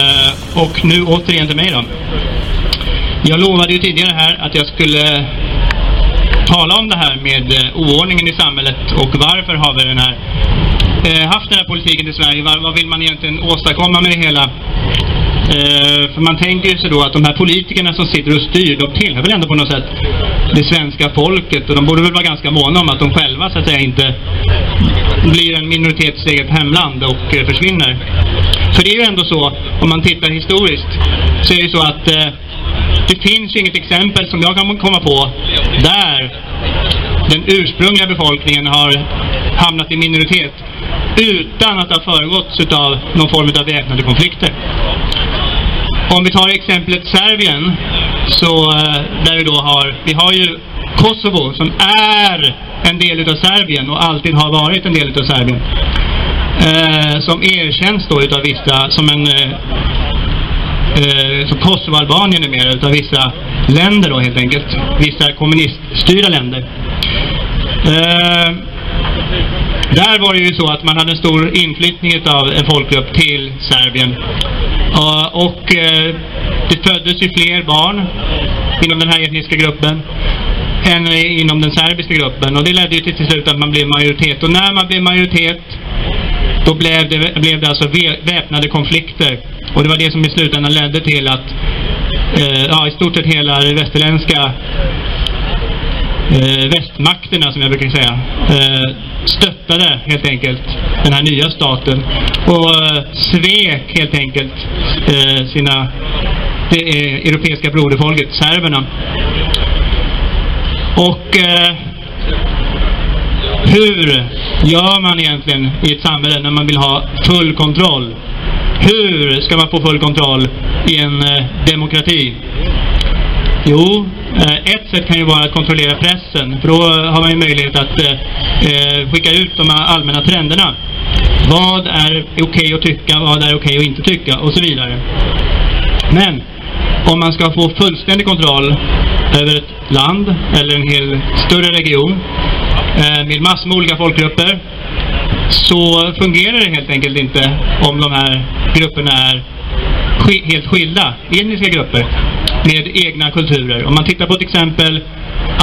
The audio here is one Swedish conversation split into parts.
Eh, och nu återigen till mig då. Jag lovade ju tidigare här att jag skulle tala om det här med eh, oordningen i samhället och varför har vi den här, eh, haft den här politiken i Sverige. Vad, vad vill man egentligen åstadkomma med det hela? Eh, för man tänker ju sig då att de här politikerna som sitter och styr, de tillhör väl ändå på något sätt det svenska folket och de borde väl vara ganska måna om att de själva så att säga inte blir en minoritets eget hemland och eh, försvinner. För det är ju ändå så, om man tittar historiskt, så är det så att eh, det finns inget exempel som jag kan komma på där den ursprungliga befolkningen har hamnat i minoritet utan att ha föregåtts av någon form av väpnade konflikter. Om vi tar exemplet Serbien, så eh, där vi då har, vi har ju Kosovo som är en del av Serbien och alltid har varit en del av Serbien. Eh, som erkänns då utav vissa som en eh, eh som Kosovo-Albanien är mer utav vissa länder då helt enkelt. Vissa kommuniststyrda länder. Eh, där var det ju så att man hade en stor inflyttning av en folkgrupp till Serbien. Uh, och eh, det föddes ju fler barn inom den här etniska gruppen än inom den serbiska gruppen. Och det ledde ju till, till slut att man blev majoritet. Och när man blev majoritet då blev det, blev det alltså väpnade konflikter. Och det var det som i slutändan ledde till att eh, ja, i stort sett hela det västerländska eh, västmakterna som jag brukar säga eh, stöttade helt enkelt den här nya staten och eh, svek helt enkelt eh, sina det eh, europeiska broderfolket, serberna. Och eh, hur gör man egentligen i ett samhälle när man vill ha full kontroll? Hur ska man få full kontroll i en eh, demokrati? Jo, eh, ett sätt kan ju vara att kontrollera pressen. För då har man ju möjlighet att eh, eh, skicka ut de allmänna trenderna. Vad är okej okay att tycka, vad är okej okay att inte tycka och så vidare. Men om man ska få fullständig kontroll över ett land eller en hel större region Eh, med massor med olika folkgrupper så fungerar det helt enkelt inte om de här grupperna är helt skilda etniska grupper med egna kulturer. Om man tittar på till exempel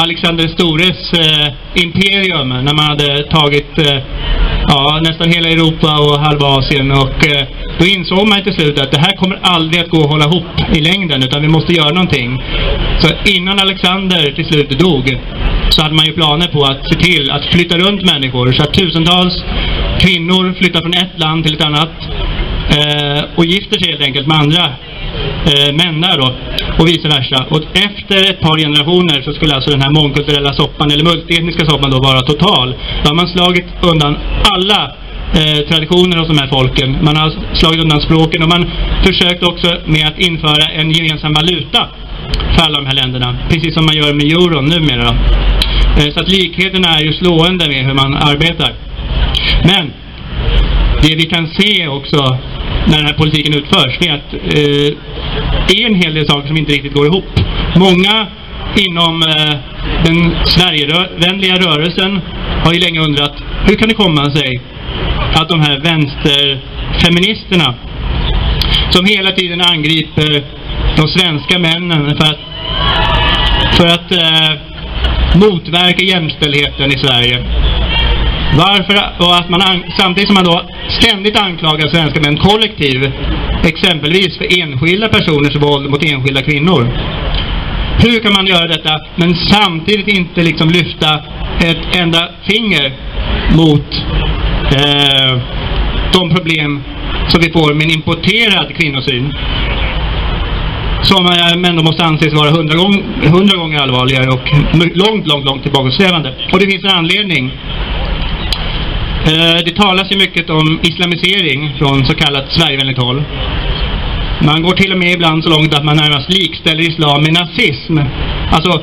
Alexander Stores eh, imperium när man hade tagit eh, ja, nästan hela Europa och halva Asien och eh, då insåg man till slut att det här kommer aldrig att gå att hålla ihop i längden utan vi måste göra någonting. Så innan Alexander till slut dog så hade man ju planer på att se till att flytta runt människor så att tusentals kvinnor flyttar från ett land till ett annat eh, och gifter sig helt enkelt med andra eh, män där då och vice versa. Och efter ett par generationer så skulle alltså den här mångkulturella soppan eller multietniska soppan då vara total. Då har man slagit undan alla eh, traditioner hos de här folken. Man har slagit undan språken och man försökt också med att införa en gemensam valuta för alla de här länderna. Precis som man gör med euron numera. Då. Eh, så att likheterna är ju slående med hur man arbetar. Men det vi kan se också när den här politiken utförs, det är att eh, det är en hel del saker som inte riktigt går ihop. Många inom eh, den Sverigevänliga rörelsen har ju länge undrat hur kan det komma sig att de här vänsterfeministerna som hela tiden angriper de svenska männen för att, för att eh, motverka jämställdheten i Sverige varför, och att man samtidigt som man då ständigt anklagar svenska män kollektiv, exempelvis för enskilda personers våld mot enskilda kvinnor. Hur kan man göra detta, men samtidigt inte liksom lyfta ett enda finger mot eh, de problem som vi får med en importerad kvinnosyn? Som eh, ändå måste anses vara hundra, gång, hundra gånger allvarligare och långt, långt, långt tillbakasträvande. Och det finns en anledning eh, det talas ju mycket om islamisering från så kallat Sverigevänligt håll. Man går till och med ibland så långt att man närmast likställer islam med nazism. Alltså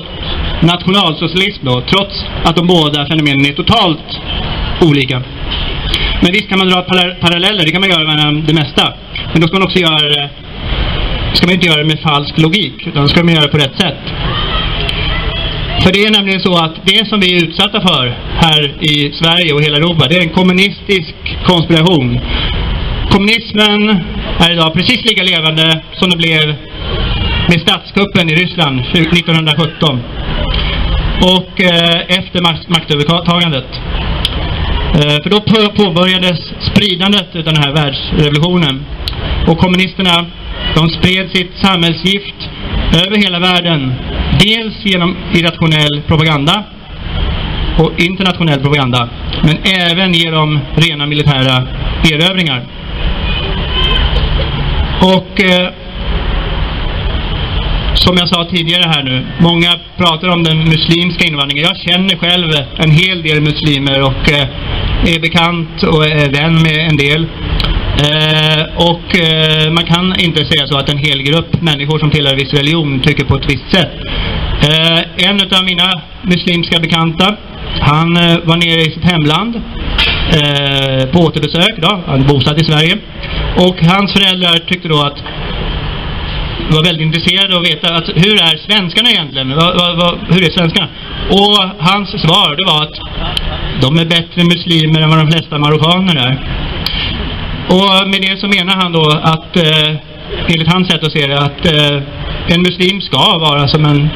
nationalsocialism då, trots att de båda fenomenen är totalt olika. Men visst kan man dra paralleller, det kan man göra med det mesta. Men då ska man också göra det, ska man inte göra det med falsk logik, utan då ska man göra det på rätt sätt. För det är nämligen så att det som vi är utsatta för här i Sverige och hela Europa, det är en kommunistisk konspiration. kommunismen är idag precis lika levande som det blev med statskuppen i Ryssland 1917 och eh, efter maktövertagandet. Eh, för då påbörjades spridandet av den här världsrevolutionen. Och kommunisterna, de spred sitt samhällsgift över hela världen. Dels genom irrationell propaganda och internationell propaganda. Men även genom rena militära erövringar. Och eh, som jag sa tidigare här nu, många pratar om den muslimska invandringen. Jag känner själv en hel del muslimer och eh, är bekant och är vän med en del. Eh, och eh, man kan inte säga så att en hel grupp människor som tillhör en viss religion tycker på ett visst sätt. Eh, en av mina muslimska bekanta, han eh, var nere i sitt hemland eh, på återbesök då, han är bosatt i Sverige. Och hans föräldrar tyckte då att var väldigt intresserade av att veta att hur är svenskarna egentligen? Va, va, va, hur är svenskarna? Och hans svar det var att de är bättre muslimer än vad de flesta marockaner är. Och med det så menar han då att, eh, enligt hans sätt att se det, att eh, en muslim ska vara som en,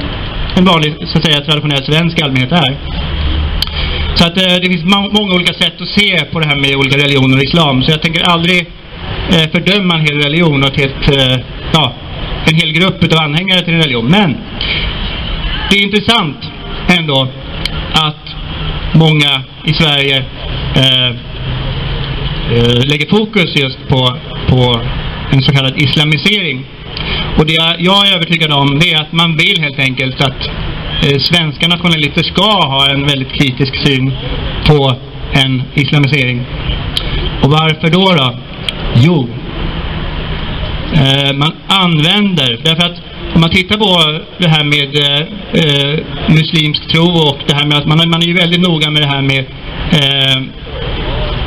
en vanlig, så att säga, traditionell svensk allmänhet är. Så att eh, det finns må många olika sätt att se på det här med olika religioner och islam. Så jag tänker aldrig eh, fördöma en hel religion och ett helt, eh, ja, en hel grupp av anhängare till en religion. Men det är intressant ändå att många i Sverige eh, Eh, lägger fokus just på, på en så kallad islamisering. Och det jag är övertygad om det är att man vill helt enkelt att eh, svenska nationalister ska ha en väldigt kritisk syn på en islamisering. Och varför då då? Jo, eh, man använder. Därför att om man tittar på det här med eh, eh muslimsk tro och det här med att man, man är ju väldigt noga med det här med eh,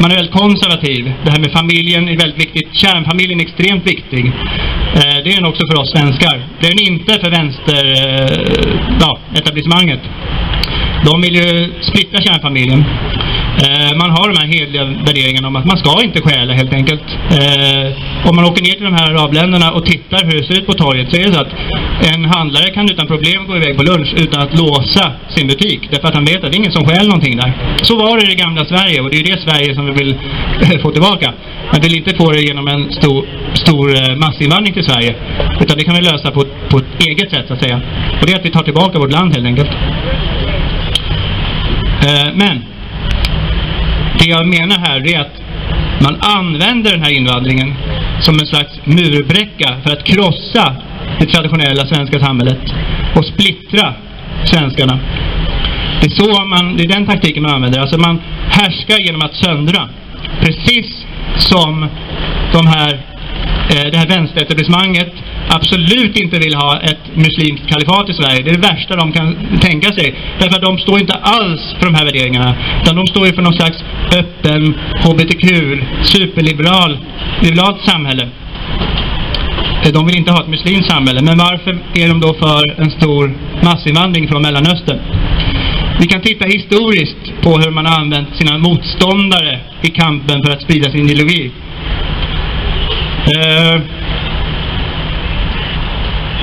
man är väldigt konservativ. Det här med familjen är väldigt viktigt. Kärnfamiljen är extremt viktig. Eh, det är den också för oss svenskar. Det är den inte för vänster, eh, ja, etablissemanget. De vill ju splittra kärnfamiljen. Eh, man har de här hedliga värderingarna om att man ska inte stjäla helt enkelt. Eh, om man åker ner till de här arabländerna och tittar hur det ser ut på torget så är det så att en handlare kan utan problem gå iväg på lunch utan att låsa sin butik. Därför att han vet att det är ingen som stjäl någonting där. Så var det i det gamla Sverige och det är det Sverige som vi vill få tillbaka. Man vill inte få det genom en stor, stor eh, massinvandring till Sverige. Utan det kan vi lösa på, på ett eget sätt så att säga. Och det är att vi tar tillbaka vårt land helt enkelt. Eh, men det jag menar här är att man använder den här invandringen som en slags murbräcka för att krossa det traditionella svenska samhället och splittra svenskarna. Det är, så man, det är den taktiken man använder. Alltså man härskar genom att söndra. Precis som de här, eh, det här vänsteretablissemanget absolut inte vill ha ett muslimskt kalifat i Sverige. Det är det värsta de kan tänka sig. Därför att de står inte alls för de här värderingarna. Utan de står ju för någon slags öppen, HBTQ, superliberal, liberalt samhälle. Eh, de vill inte ha ett muslimskt samhälle. Men varför är de då för en stor massinvandring från Mellanöstern? Vi kan titta historiskt på hur man har använt sina motståndare i kampen för att sprida sin ideologi. Uh,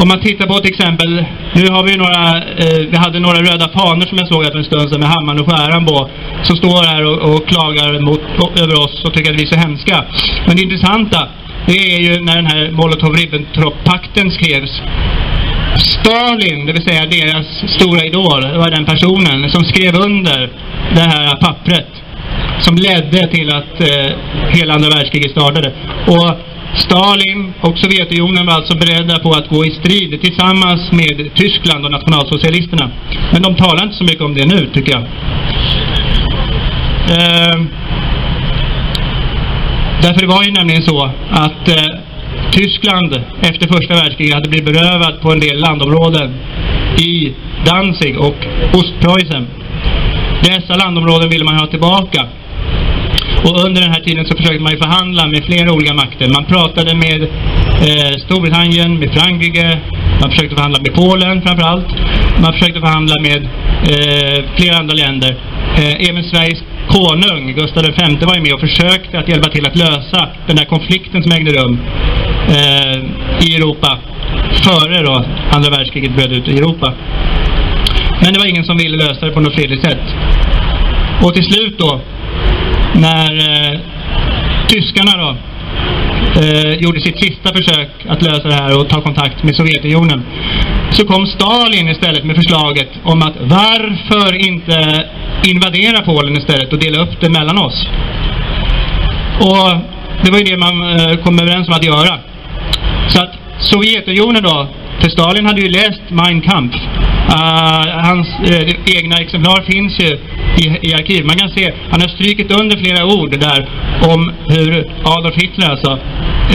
om man tittar på ett exempel, nu har vi några, eh, vi hade några röda fanor som jag såg för en stund sedan med hammaren och skäran på. Som står här och, och klagar mot, över oss och tycker att vi är så hemska. Men det intressanta, det är ju när den här Molotov-Ribbentrop-pakten skrevs. Stalin, det vill säga deras stora idol, var den personen som skrev under det här pappret. Som ledde till att eh, hela andra världskriget startade. Och Stalin och Sovjetunionen var alltså beredda på att gå i strid tillsammans med Tyskland och nationalsocialisterna. Men de talar inte så mycket om det nu, tycker jag. Eh, därför var det nämligen så att eh, Tyskland efter första världskriget hade blivit berövad på en del landområden i Danzig och Ostpreussen. Dessa landområden ville man ha tillbaka. Och under den här tiden så försökte man ju förhandla med flera olika makter. Man pratade med eh, Storbritannien, med Frankrike, man försökte förhandla med Polen framförallt. Man försökte förhandla med eh, flera andra länder. Eh, även Sveriges konung, Gustav V, var ju med och försökte att hjälpa till att lösa den där konflikten som ägde rum eh, i Europa före då andra världskriget bröt ut i Europa. Men det var ingen som ville lösa det på något fredligt sätt. Och till slut då, när eh, tyskarna då eh, gjorde sitt sista försök att lösa det här och ta kontakt med Sovjetunionen så kom Stalin istället med förslaget om att varför inte invadera Polen istället och dela upp det mellan oss. Och det var ju det man eh, kom överens om att göra. Så att Sovjetunionen då, för Stalin hade ju läst Mein Kampf. Uh, hans uh, egna exemplar finns ju i, i arkiv. Man kan se, han har strykit under flera ord där om hur Adolf Hitler alltså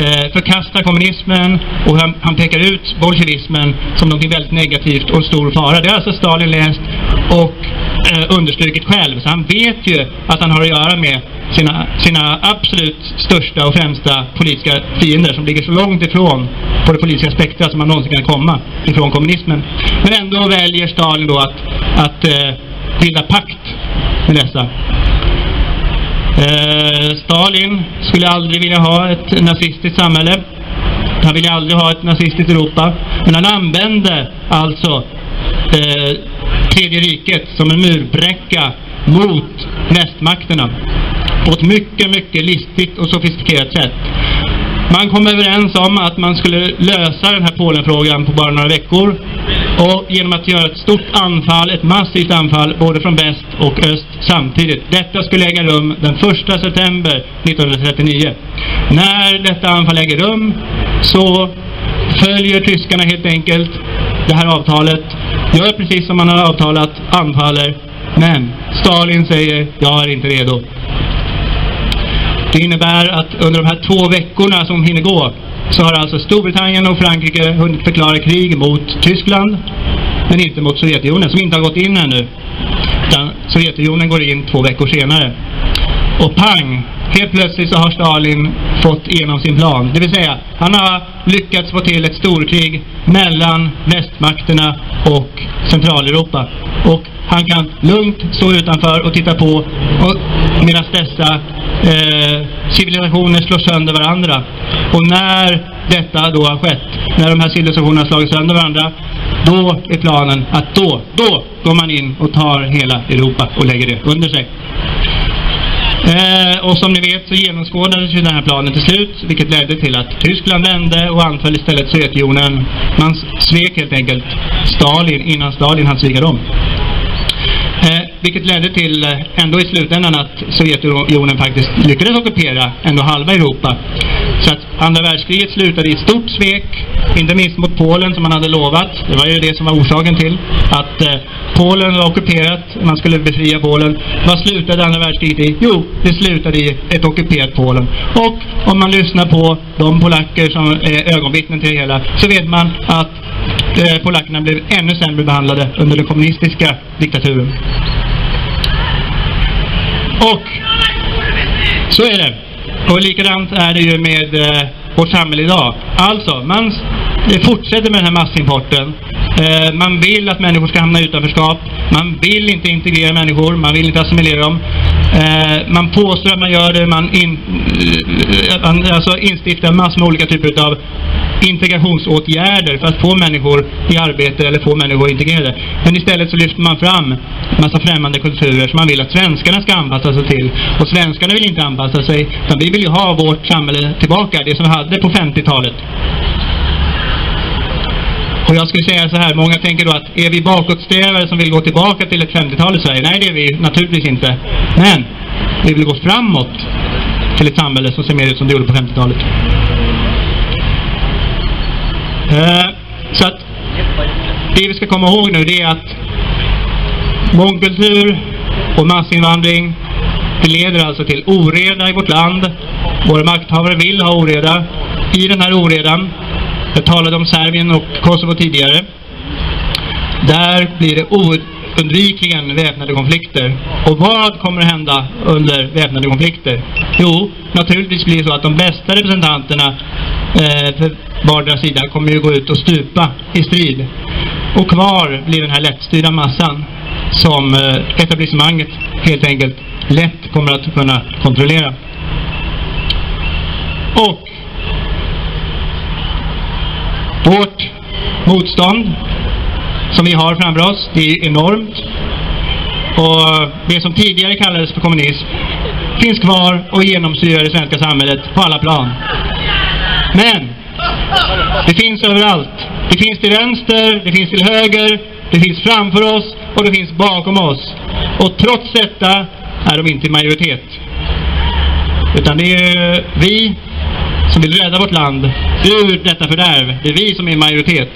eh, förkastar kommunismen och han, han, pekar ut bolsjevismen som något väldigt negativt och stor fara. Det har alltså Stalin läst och eh, understrukit själv. Så han vet ju att han har att göra med sina, sina absolut största och främsta politiska fiender som ligger så långt ifrån på det politiska spektrat som man någonsin kan komma ifrån kommunismen. Men ändå väljer Stalin då att, att eh, bilda pakt med dessa. Eh, Stalin skulle aldrig vilja ha ett nazistiskt samhälle. Han ville aldrig ha ett nazistiskt Europa. Men han använde alltså eh, Tredje riket som en murbräcka mot västmakterna. På ett mycket, mycket listigt och sofistikerat sätt. Man kom överens om att man skulle lösa den här Polenfrågan på bara några veckor. Och genom att göra ett stort anfall, ett massivt anfall, både från väst och öst samtidigt. Detta skulle äga rum den 1 september 1939. När detta anfall äger rum så följer tyskarna helt enkelt det här avtalet, gör precis som man har avtalat, anfaller. Men Stalin säger, jag är inte redo. Det innebär att under de här två veckorna som hinner gå så har alltså Storbritannien och Frankrike hunnit förklara krig mot Tyskland men inte mot Sovjetunionen som inte har gått in ännu. Utan Sovjetunionen går in två veckor senare. Och pang! Helt plötsligt så har Stalin fått igenom sin plan. Det vill säga, han har lyckats få till ett storkrig mellan västmakterna och Centraleuropa. Och han kan lugnt stå utanför och titta på medan dessa eh, civilisationer slår sönder varandra. Och när detta då har skett, när de här civilisationerna har slagit sönder varandra, då är planen att då, då går man in och tar hela Europa och lägger det under sig. Eh, och som ni vet så genomskådades ju den här planen till slut, vilket ledde till att Tyskland vände och anföll istället Sovjetunionen. Man svek helt enkelt Stalin innan Stalin hann svika dem. Vilket ledde till eh, ändå i slutändan att Sovjetunionen faktiskt lyckades ockupera ändå halva Europa. Så att andra världskriget slutade i ett stort svek, inte minst mot Polen som man hade lovat. Det var ju det som var orsaken till att eh, Polen var ockuperat, man skulle befria Polen. Vad slutade andra världskriget i? Jo, det slutade i ett ockuperat Polen. Och om man lyssnar på de polacker som är ögonvittnen till det hela så vet man att eh, polackerna blev ännu sämre behandlade under den kommunistiska diktaturen. Och så är det. Och likadant är det ju med eh, vårt samhälle idag. Alltså, man fortsätter med den här massimporten. Eh, man vill att människor ska hamna i utanförskap. Man vill inte integrera människor. Man vill inte assimilera dem. Eh, man påstår att man gör det. Man, in, eh, eh, eh, man alltså instiftar massor med olika typer av integrationsåtgärder för att få människor i arbete eller få människor integrerade. Men istället så lyfter man fram en massa främmande kulturer som man vill att svenskarna ska anpassa sig till. Och svenskarna vill inte anpassa sig, utan vi vill ju ha vårt samhälle tillbaka, det som vi hade på 50-talet. Och jag skulle säga så här, många tänker då att är vi bakåtsträvare som vill gå tillbaka till ett 50-tal i Sverige? Nej, det är vi naturligtvis inte. Men vi vill gå framåt till ett samhälle som ser mer ut som det gjorde på 50-talet. Eh, så att det vi ska komma ihåg nu det är att mångkultur och massinvandring det leder alltså till oreda i vårt land. Våra makthavare vill ha oreda. I den här oredan, jag talade om Serbien och Kosovo tidigare, där blir det oundvikligen väpnade konflikter. Och vad kommer att hända under väpnade konflikter? Jo, naturligtvis blir det så att de bästa representanterna eh, för vardera sida kommer ju gå ut och stupa i strid. Och kvar blir den här lättstyrda massan som eh, etablissemanget helt enkelt lätt kommer att kunna kontrollera. Och vårt motstånd som vi har framför oss, det är enormt. Och det som tidigare kallades för kommunism finns kvar och genomsyrar det svenska samhället på alla plan. Men det finns överallt. Det finns till vänster, det finns till höger, det finns framför oss och det finns bakom oss. Och trots detta är de inte i majoritet. Utan det är vi som vill rädda vårt land ur detta fördärv. Det är vi som är i majoritet.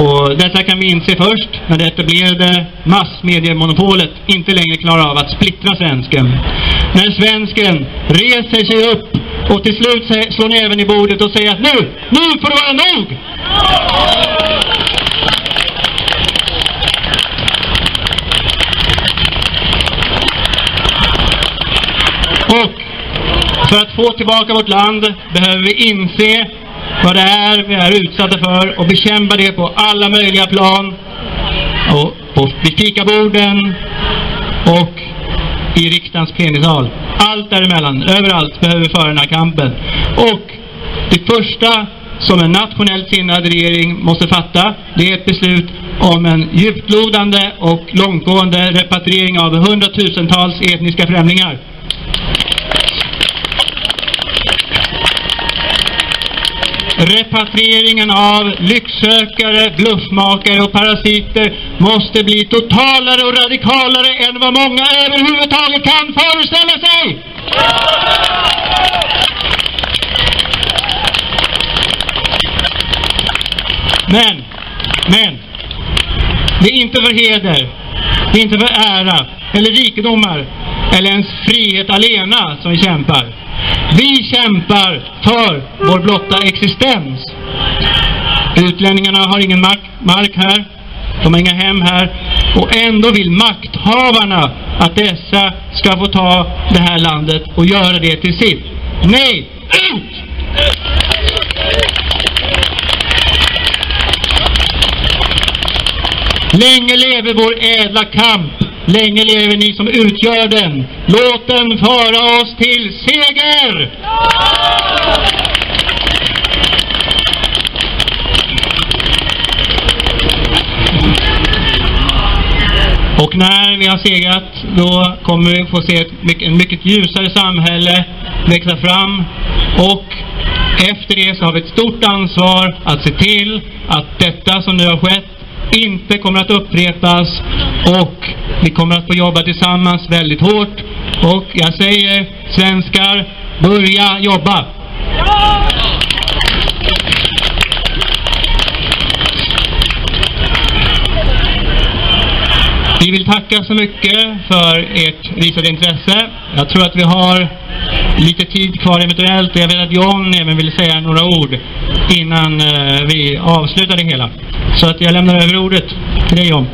Och detta kan vi inse först när det etablerade massmediemonopolet inte längre klarar av att splittra svensken. När svensken reser sig upp och till slut slår näven i bordet och säger att nu, nu får det vara nog! Och för att få tillbaka vårt land behöver vi inse vad det är vi är utsatta för och bekämpa det på alla möjliga plan. Och, på fikaborden och i riksdagens plenisal. Allt däremellan, överallt behöver vi föra den här kampen. Och det första som en nationellt sinnad regering måste fatta, det är ett beslut om en djuplodande och långtgående repatriering av hundratusentals etniska främlingar. Repatrieringen av lycksökare, bluffmakare och parasiter måste bli totalare och radikalare än vad många överhuvudtaget kan föreställa sig! Men, men, det är inte för heder, det är inte för ära eller rikedomar eller ens frihet alena som vi kämpar. Vi kämpar för vår blotta existens. Utlänningarna har ingen mark, mark här, de har inga hem här och ändå vill makthavarna att dessa ska få ta det här landet och göra det till sitt. Nej, ut! Länge leve vår ädla kamp Länge lever ni som utgör den. Låt den föra oss till seger! Och när vi har segrat, då kommer vi få se ett mycket, en mycket ljusare samhälle växa fram. Och efter det så har vi ett stort ansvar att se till att detta som nu har skett inte kommer att upprepas och vi kommer att få jobba tillsammans väldigt hårt. Och jag säger, svenskar, börja jobba! Vi vill tacka så mycket för ert visade intresse. Jag tror att vi har lite tid kvar eventuellt. Jag vet att John även vill säga några ord innan eh, vi avslutar det hela. Så att jag lämnar över ordet till dig John.